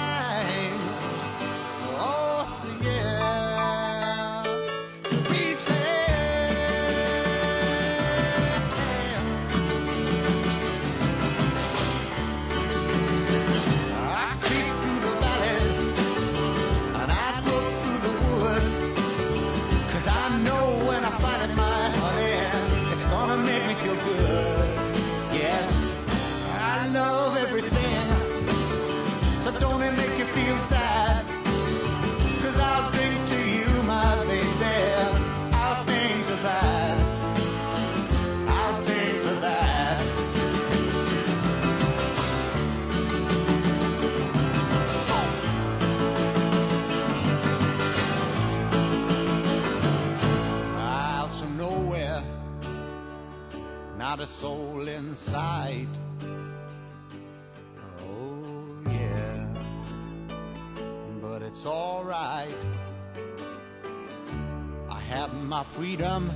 Freedom.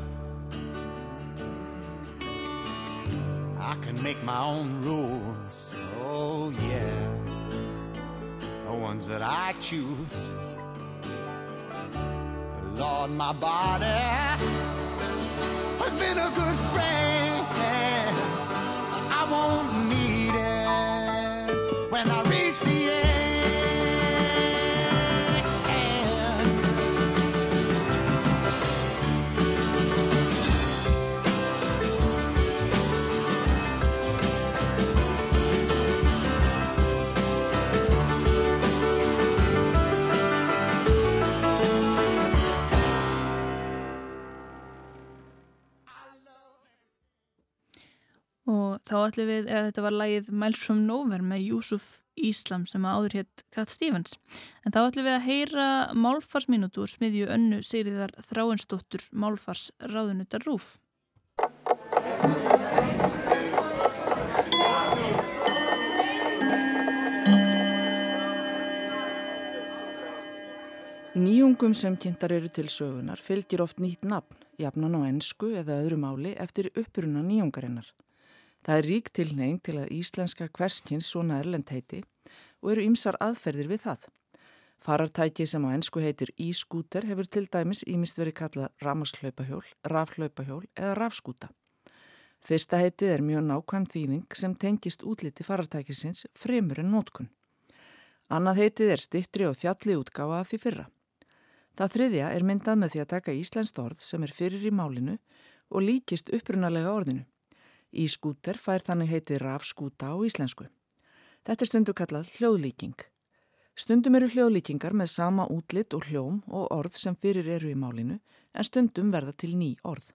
I can make my own rules. Oh, yeah, the ones that I choose. Lord, my body has been a good friend. I won't þá ætlum við, eða þetta var lægið Miles from Nowhere með Júsuf Íslam sem að áður hétt Kat Stevens. En þá ætlum við að heyra málfarsminútu úr smiðju önnu Sigriðar Þráinsdóttur málfars ráðunutar Rúf. Nýjungum sem kynntar eru til sögunar fylgir oft nýtt nafn, jafnan á ennsku eða öðru máli eftir uppuruna nýjungarinnar. Það er rík tilneying til að íslenska hverskins svona erlend heiti og eru ymsar aðferðir við það. Farartæki sem á ennsku heitir e-skúter hefur til dæmis ímist verið kallað ramaslaupahjól, rafhlaupahjól eða rafskúta. Fyrsta heitið er mjög nákvæm þýðing sem tengist útliti farartækisins fremur en nótkun. Annað heitið er stittri og þjalli útgáfa af því fyrra. Það þriðja er myndað með því að taka íslenskt orð sem er fyrir í málinu og líkist upprunalega orðinu. E-skúter fær þannig heitið rafskúta á íslensku. Þetta er stundu kallað hljóðlíking. Stundum eru hljóðlíkingar með sama útlitt og hljóm og orð sem fyrir eru í málinu en stundum verða til ný orð.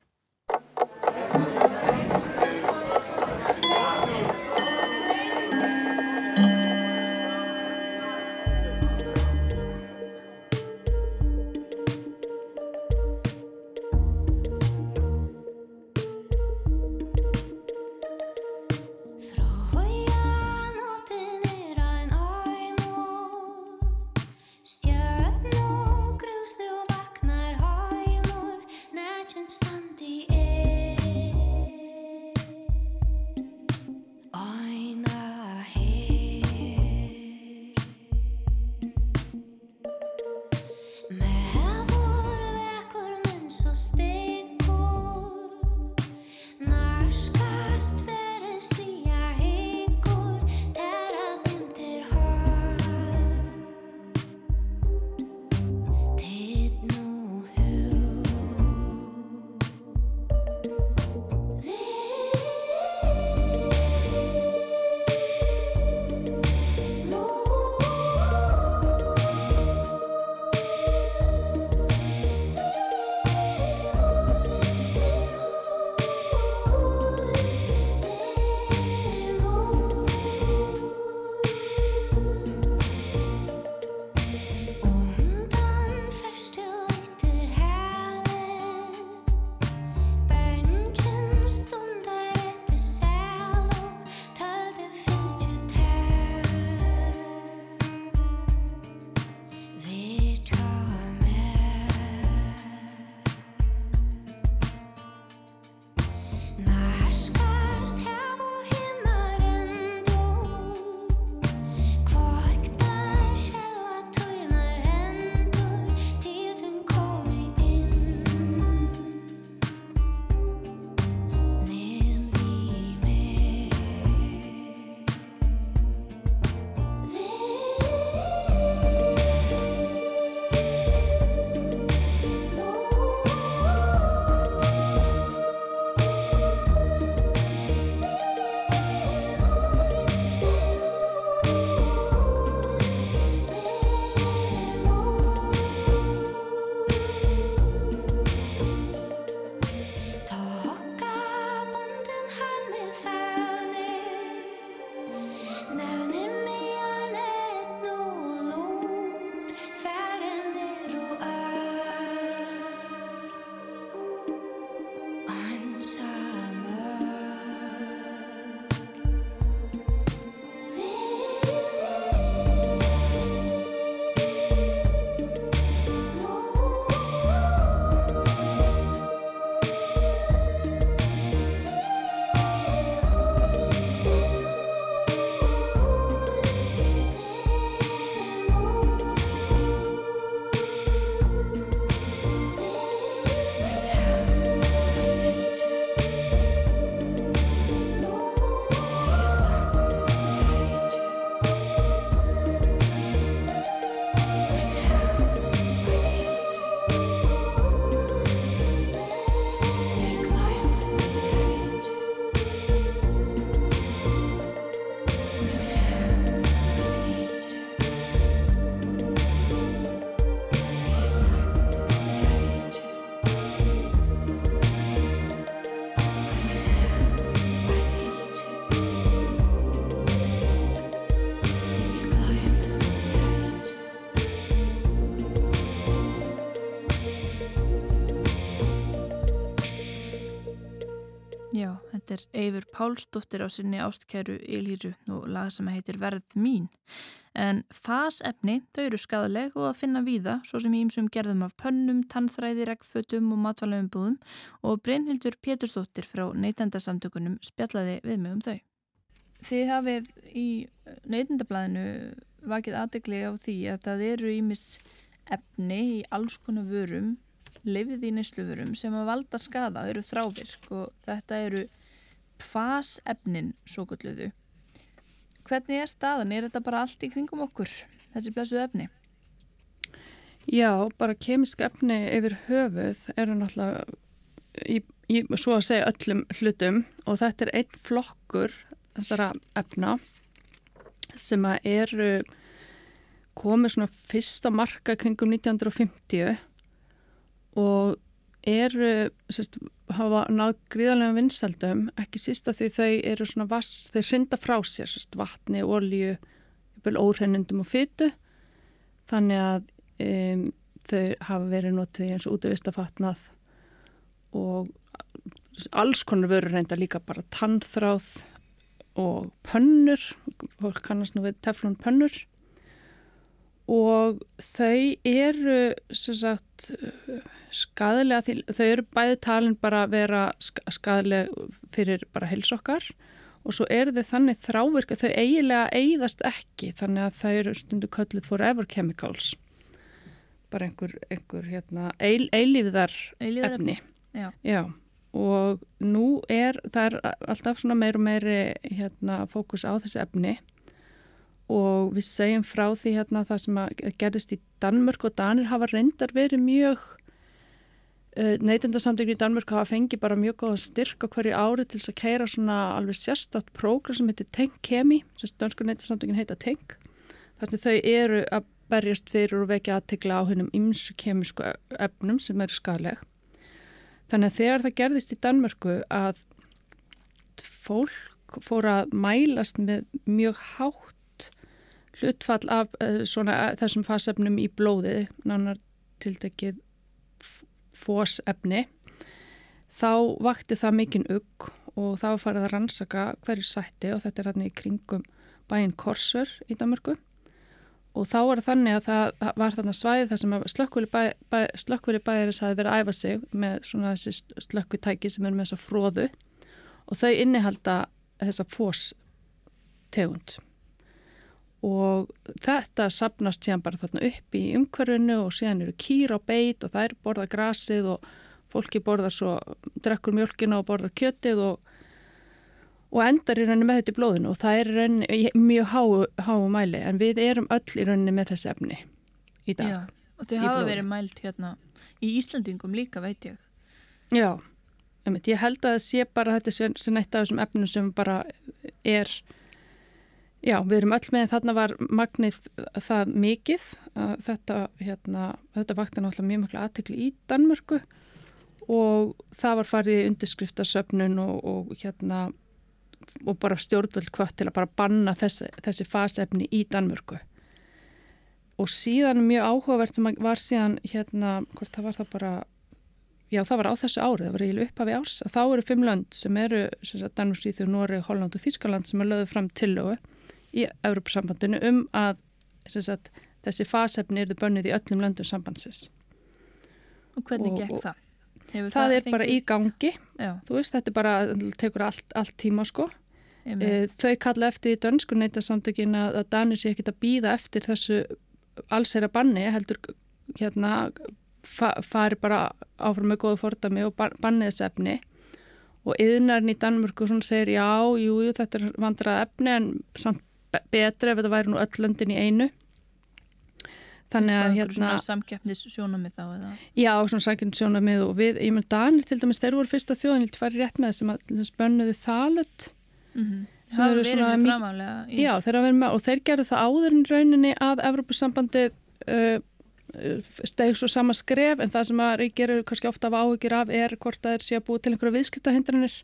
Eifur Pálsdóttir á sinni ástkæru Ilíru og lag sem heitir Verð mín. En fasefni, þau eru skadaleg og að finna víða, svo sem ímsum gerðum af pönnum, tannþræði, regnfötum og matvalaumbúðum og Brynhildur Pétursdóttir frá neytendasamtökunum spjallaði við mig um þau. Þið hafið í neytendablaðinu vakið aðdegli á því að það eru ímis efni í alls konar vörum, lifið í neyslufurum sem að valda skada, eru þrávirk og þetta eru pfas-efnin svo gulluðu. Hvernig er staðan? Er þetta bara allt í kringum okkur, þessi blessuð efni? Já, bara kemisk efni yfir höfuð eru náttúrulega í, í svo að segja öllum hlutum og þetta er einn flokkur þessara efna sem að eru komið svona fyrsta marka kringum 1950 og eru, sérst, hafa náð gríðarlega vinsaldum, ekki sísta því þau eru svona vass, þau hrinda frá sér, sérst, vatni, olju, óhrennundum og fytu, þannig að um, þau hafa verið notið eins og útvistafatnað og alls konar vörur reynda líka bara tannþráð og pönnur, fólk kannast nú við teflun pönnur og þau eru sagt, skadalega, þau eru bæði talin bara að vera skadalega fyrir bara helsokkar og svo eru þau þannig þrávirk að þau eiginlega eigðast ekki þannig að þau eru stundu kölluð forever chemicals. Bara einhver, einhver hérna, eil, eilífiðar efni. Já. Já. Og nú er það er alltaf svona meir og meiri hérna, fókus á þessi efni og við segjum frá því hérna það sem gerist í Danmörk og Danir hafa reyndar verið mjög uh, neytendarsamtökni í Danmörk hafa fengið bara mjög góðan styrk á hverju ári til þess að keira svona alveg sérstátt prógram sem heitir Tenk Kemi sem dansku neytendarsamtökin heita Tenk. Þannig þau eru að berjast fyrir og vekja aðtegla á hennum ymsu kemisku efnum sem eru skarleg Þannig að þegar það gerðist í Danmörku að fólk fór að mælast með mjög hátt hlutfall af uh, svona, uh, þessum fasefnum í blóði, nánar tiltekið fósefni, þá vakti það mikinn ugg og þá farið að rannsaka hverju sætti og þetta er hérna í kringum bæinn Korsur í Danmörku. Og þá var þannig að það var þarna svæði þar sem slökkvili bæ, bæ, bæjaris hafi verið að æfa sig með svona þessi slökkutæki sem er með þessa fróðu og þau innihalda þessa fóstegund og þetta sapnast síðan bara þarna upp í umhverfinu og síðan eru kýr á beit og þær borða grasið og fólki borðar svo, drekkur mjölkina og borðar kjötið og og endar í rauninni með þetta í blóðinu og það er rauninni mjög háu, háu mæli en við erum öll í rauninni með þessi efni í dag. Já, og þau hafa verið mælt hérna í Íslandingum líka veit ég. Já, ég held að það sé bara þetta sem eitt af þessum efnum sem bara er, já við erum öll með þarna var magnið það mikið þetta, hérna, þetta vakti náttúrulega mjög mjög aðtekli í Danmörku og það var farið undirskriftasöfnun og, og hérna og bara stjórnvöld hvort til að bara banna þessi, þessi fasefni í Danmörku. Og síðan mjög áhugavert sem var síðan hérna, hvort það var það bara já það var á þessu árið, það var eiginlega upphafi árs þá eru fimm lönd sem eru Danmörk, Svíþjóð, Nóri, Holland og Þískaland sem er lögðu fram tillögu í Európa-sambandinu um að sagt, þessi fasefni eru bönnið í öllum löndum sambandsins Og hvernig og, gekk það? Það, það er fengið? bara í gangi, Já. þú veist, þetta bara tekur allt, allt tíma sko. E, þau kalla eftir í dönsku neytarsamtökin að, að Danir sé ekki að býða eftir þessu allsera banni, heldur hérna fa fari bara áfram með góða fordami og banni þessu efni og yðnarinn í Danmörku segir já, jú, jú, þetta er vandrað efni en samt betra ef þetta væri nú öll löndin í einu Þannig að hérna... Svona samkeppnis sjónamið þá eða? Já, svona samkeppnis sjónamið og við, ég með Danir til dæmis, þeir voru fyrsta þjóðan, ég vil fara rétt með sem að spönnuði þalut. Mm -hmm. Það verið með framálega. Já, þeir hafa verið með og þeir gerðu það áður en rauninni að Evrópussambandi uh, steg svo sama skref en það sem að ríkir kannski ofta af áhugir af er hvort að þeir sé að búa til einhverja viðskiptahindranir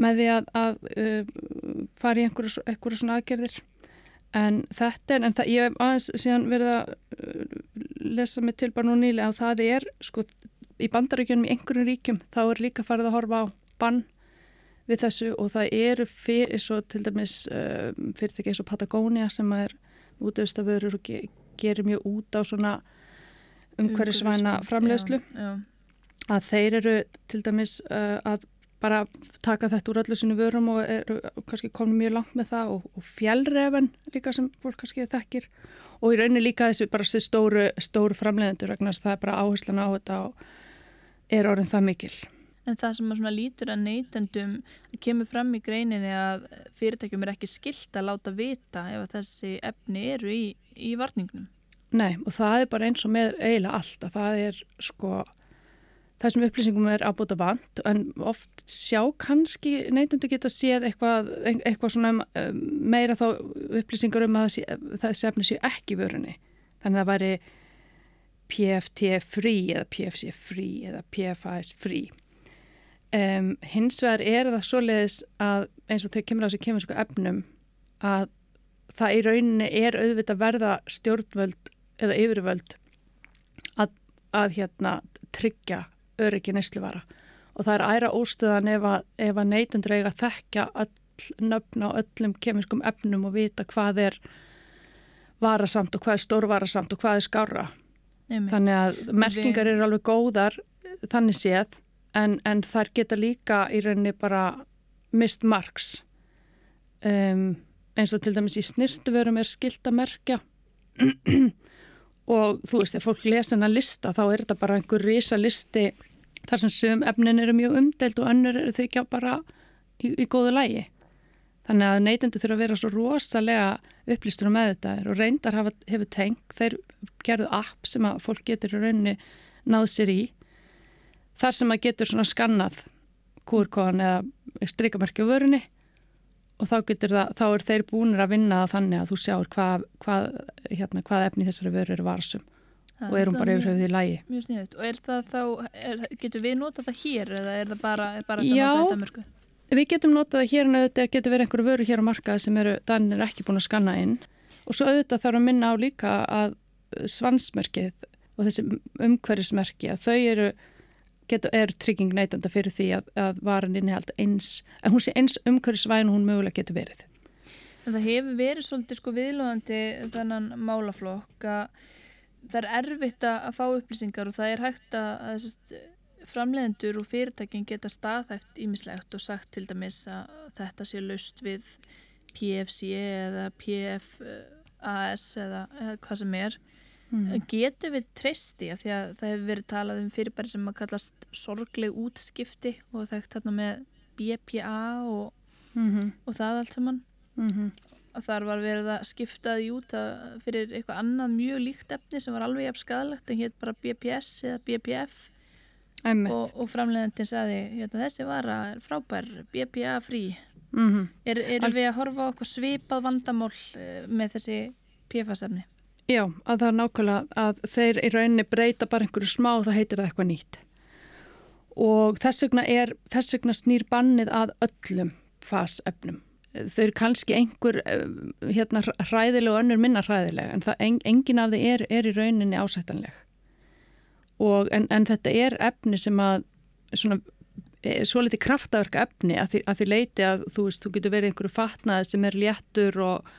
með því að, að uh, fara í einhverja, einhverja svona aðgerðir. En þetta er, en það, ég hef aðeins síðan verið að uh, lesa mig til bara nú nýlega að það er sko í bandaríkjunum í einhverjum ríkjum þá er líka farið að horfa á bann við þessu og það eru fyrir svo til dæmis uh, fyrirtæki eins og Patagonia sem er útöfstaförur og ge gerir mjög út á svona umhverjusvæna framlegslu að þeir eru til dæmis uh, að bara taka þetta úr öllu sinu vörum og er kannski komið mjög langt með það og, og fjellrefen líka sem fólk kannski þekkir og í rauninni líka þessi bara þessi stóru, stóru framleiðendur vegna það er bara áherslan á þetta og er orðin það mikil. En það sem að lítur að neytendum kemur fram í greininni að fyrirtækjum er ekki skilt að láta vita ef að þessi efni eru í, í varningnum. Nei og það er bara eins og með eiginlega allt að það er sko þessum upplýsingum er ábúta vant en oft sjá kannski neytundu geta séð eitthvað, eitthvað svona um, meira þá upplýsingar um að þessi efni séu ekki vörunni. Þannig að það væri PFT free eða PFC free eða PFIs free. Um, hins vegar er það svoleiðis að eins og þegar kemur á þessu kemur efnum að það í rauninni er auðvitað verða stjórnvöld eða yfirvöld að, að hérna tryggja öryggi neysluvara og það er æra óstöðan ef að, að neytundur eiga að þekkja öll nöfn á öllum kemískum efnum og vita hvað er varasamt og hvað er stórvarasamt og hvað er skára. Þannig að merkingar eru alveg góðar þannig séð en, en þar geta líka í rauninni bara mist margs. Um, eins og til dæmis í snirtuverum er skilt að merkja og þú veist, ef fólk lesa hennar lista þá er þetta bara einhver risa listi þar sem söm efnin eru mjög umdelt og önnur eru þau ekki bara í, í góðu lægi. Þannig að neytendu þurfa að vera svo rosalega upplýstur um með þetta og reyndar hafa, hefur tengt, þeir gerðu app sem að fólk getur í rauninni náð sér í þar sem að getur svona skannað kúrkóðan eða strikamerkja vörunni og þá, það, þá er þeir búinir að vinna þannig að þú sjáur hvað, hvað, hérna, hvað efni þessari vöru eru varsum og er hún bara yfir höfuð í lægi. Mjög sniðut. Og er það þá, er, getur við notað það hér eða er það bara, bara þetta notað þetta mörgu? Já, við getum notað það hér en auðvitað getur verið einhverju vöru hér á markaði sem eru, þannig er ekki búin að skanna inn og svo auðvitað þarf að minna á líka að svansmerkið og þessi umhverjusmerki að þau eru, getur, eru trygging neytanda fyrir því að, að varan innihald eins, að hún sé eins umhverjusvæn hún mögulega getur verið. En það hefur verið svolítið sko viðlóðandi að það er erfitt að fá upplýsingar og það er hægt að, að framlegendur og fyrirtækin geta staðhæft ímislegt og sagt til dæmis að þetta sé löst við PFC eða PFAS eða, eða hvað sem er mm. getur við treysti að því að það hefur verið talað um fyrirbæri sem að kallast sorgleg útskipti og þekkt hérna með BPA og, mm -hmm. og það allt saman mm -hmm að þar var verið að skipta því út fyrir eitthvað annað mjög líkt efni sem var alveg jafn skadalegt en hétt bara BPS eða BPF og, og framleiðandin saði hérna, þessi vara er frábær BPA frí mm -hmm. er, er við að horfa eitthvað svipað vandamál uh, með þessi PFAS-efni? Já, að það er nákvæmlega að þeir í rauninni breyta bara einhverju smá og það heitir það eitthvað nýtt. Og þess vegna, er, þess vegna snýr bannið að öllum FAS-efnum þau eru kannski einhver eh, hérna hræðileg og önnur minna hræðileg en það, en, engin af þau er, er í rauninni ásættanleg. Og en, en þetta er efni sem að svona eh, svo litið kraftaverk efni að því, að því leiti að þú veist, þú getur verið einhverju fatnaði sem er léttur og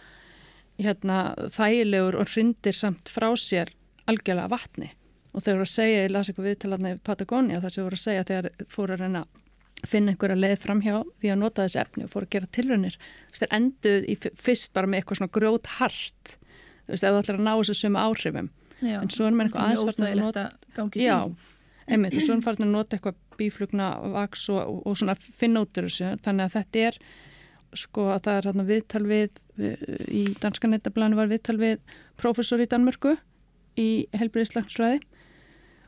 hérna þægilegur og hrindir samt frá sér algjörlega vatni. Og þau voru að segja, ég las eitthvað viðtalarni Patagónia þar sem voru að segja þegar fóru að reyna finna einhverja leið fram hjá því að nota þessi efni og fór að gera tilrönnir það er enduð í fyrst bara með eitthvað svona grót hart. Þú veist, þú ætlar að ná þessu suma áhrifum. Já, en svo er með eitthvað aðsvartna að nota já, einmitt, svo er farin að nota eitthvað bíflugna vaks og, og, og svona finna út úr þessu, þannig að þetta er sko að það er hérna viðtal við, við í danskanettablaðinu var viðtal við professor í Danmörku í helbriðislagsfræði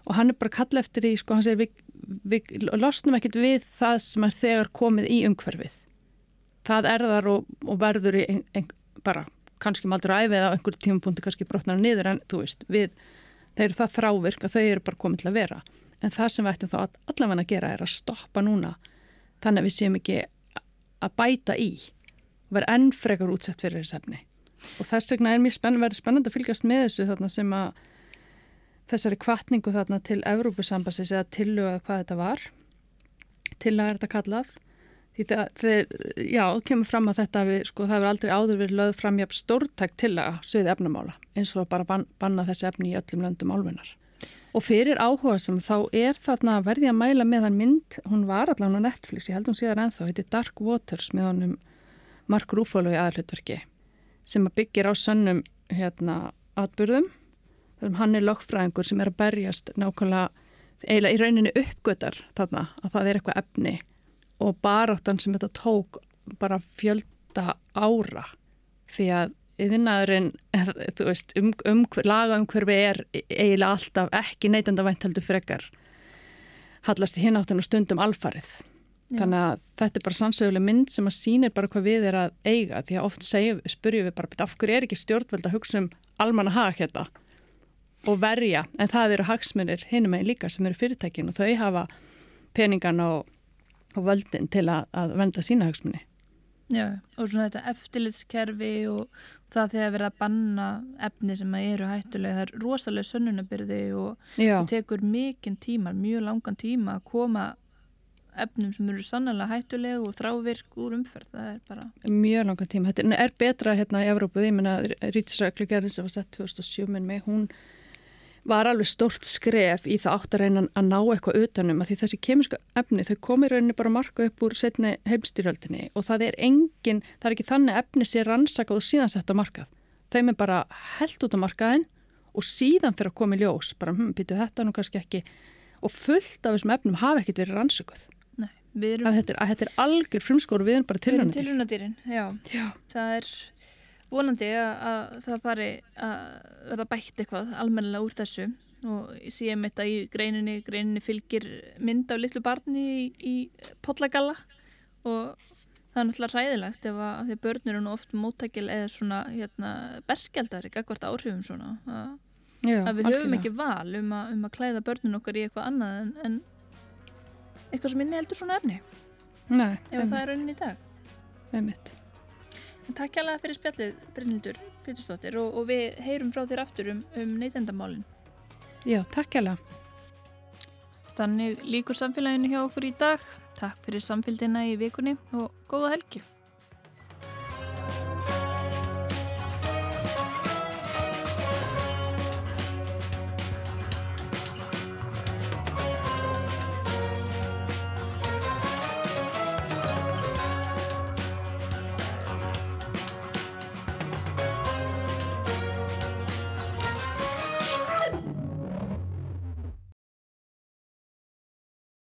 og hann er bara kall eftir í, sko hann segir við við losnum ekkert við það sem er þegar komið í umhverfið. Það er þar og, og verður í ein, ein, bara kannski maldur æfið á einhverjum tímapunkti kannski brotnar niður en þú veist, við, þeir eru það þrávirk að þau eru bara komið til að vera. En það sem við ættum þá allavega að gera er að stoppa núna þannig að við séum ekki að bæta í og vera enn frekar útsett fyrir þessu efni. Og þess vegna er mjög spenn, verið spennand að fylgjast með þessu þarna sem að þessari kvartningu þarna til Evrópusambassins eða tilluga hvað þetta var. Tilluga er þetta kallað. Því það, já, kemur fram að þetta við, sko, það hefur aldrei áður verið lögð fram jafn stórtækt tilluga sögði efnamála eins og bara ban, banna þessi efni í öllum löndum álfunar Og fyrir áhuga sem þá er þarna verði að mæla með hann mynd, hún var allavega á Netflix, ég held hún síðan ennþá, er Dark Waters með honum Mark Ruffalo í aðalutverki sem byggir á sönnum hérna atbyrðum. Þannig að hann er lögfræðingur sem er að berjast nákvæmlega, eiginlega í rauninni uppgötar þarna að það er eitthvað efni og baráttan sem þetta tók bara fjölda ára því að yðinnaðurinn, þú veist, um, um, laga umhverfi er eiginlega alltaf ekki neytanda vænt heldur frekar hallast í hináttan og stundum alfarið. Já. Þannig að þetta er bara sannsöguleg mynd sem að sínir bara hvað við er að eiga því að oft segjum, spurjum við bara af hverju er ekki stjórnveld að hugsa um almanna hag hérna og verja en það eru hagsmunir hinum megin líka sem eru fyrirtækin og þau hafa peningan og, og völdin til að, að venda sína hagsmunni. Já, og svona þetta eftirlitskerfi og það því að vera að banna efni sem eru hættulega, það er rosalega sönnunabyrði og, og tekur mikinn tíma, mjög langan tíma að koma efnum sem eru sannlega hættulega og þrávirk úr umferð, það er bara... Mjög langan tíma, þetta er betra hérna í Evrópu, ég menna Rítsræklugerðin sem var sett 2007 með hún var alveg stort skref í það átt að reyna að ná eitthvað utanum að því þessi kemiska efni þau komir rauninni bara marka upp úr setni heimstyrjöldinni og það er engin, það er ekki þannig efni sér rannsakað og síðan sett á markað. Þeim er bara held út á markaðin og síðan fyrir að koma í ljós, bara hm, býtu þetta nú kannski ekki og fullt af þessum efnum hafa ekkert verið rannsakað. Nei, við erum... Þannig að þetta er algjör frumskóru, við erum bara tilhörnadýr. Við erum tilhörnadýrin, já. já. Það er vonandi að, að það fari að verða bætt eitthvað almennilega úr þessu. Og ég sé um þetta í greininni, greininni fylgir mynd af litlu barni í, í podlagalla og það er náttúrulega ræðilegt ef að því börnir eru nú oft móttækil eða svona hérna, berskjaldar ekki ekkert áhrifum svona. Að, Já, að við höfum ekki val um að, um að klæða börnun okkar í eitthvað annað en, en eitthvað sem inni heldur svona efni. Nei, ef það er raunin í dag. Einmitt. Takk hjálpa fyrir spjallið Brynhildur Pétursdóttir og, og við heyrum frá þér aftur um, um neytendamálinn. Já, takk hjálpa. Þannig líkur samfélaginu hjá okkur í dag. Takk fyrir samfélgina í vikunni og góða helgi.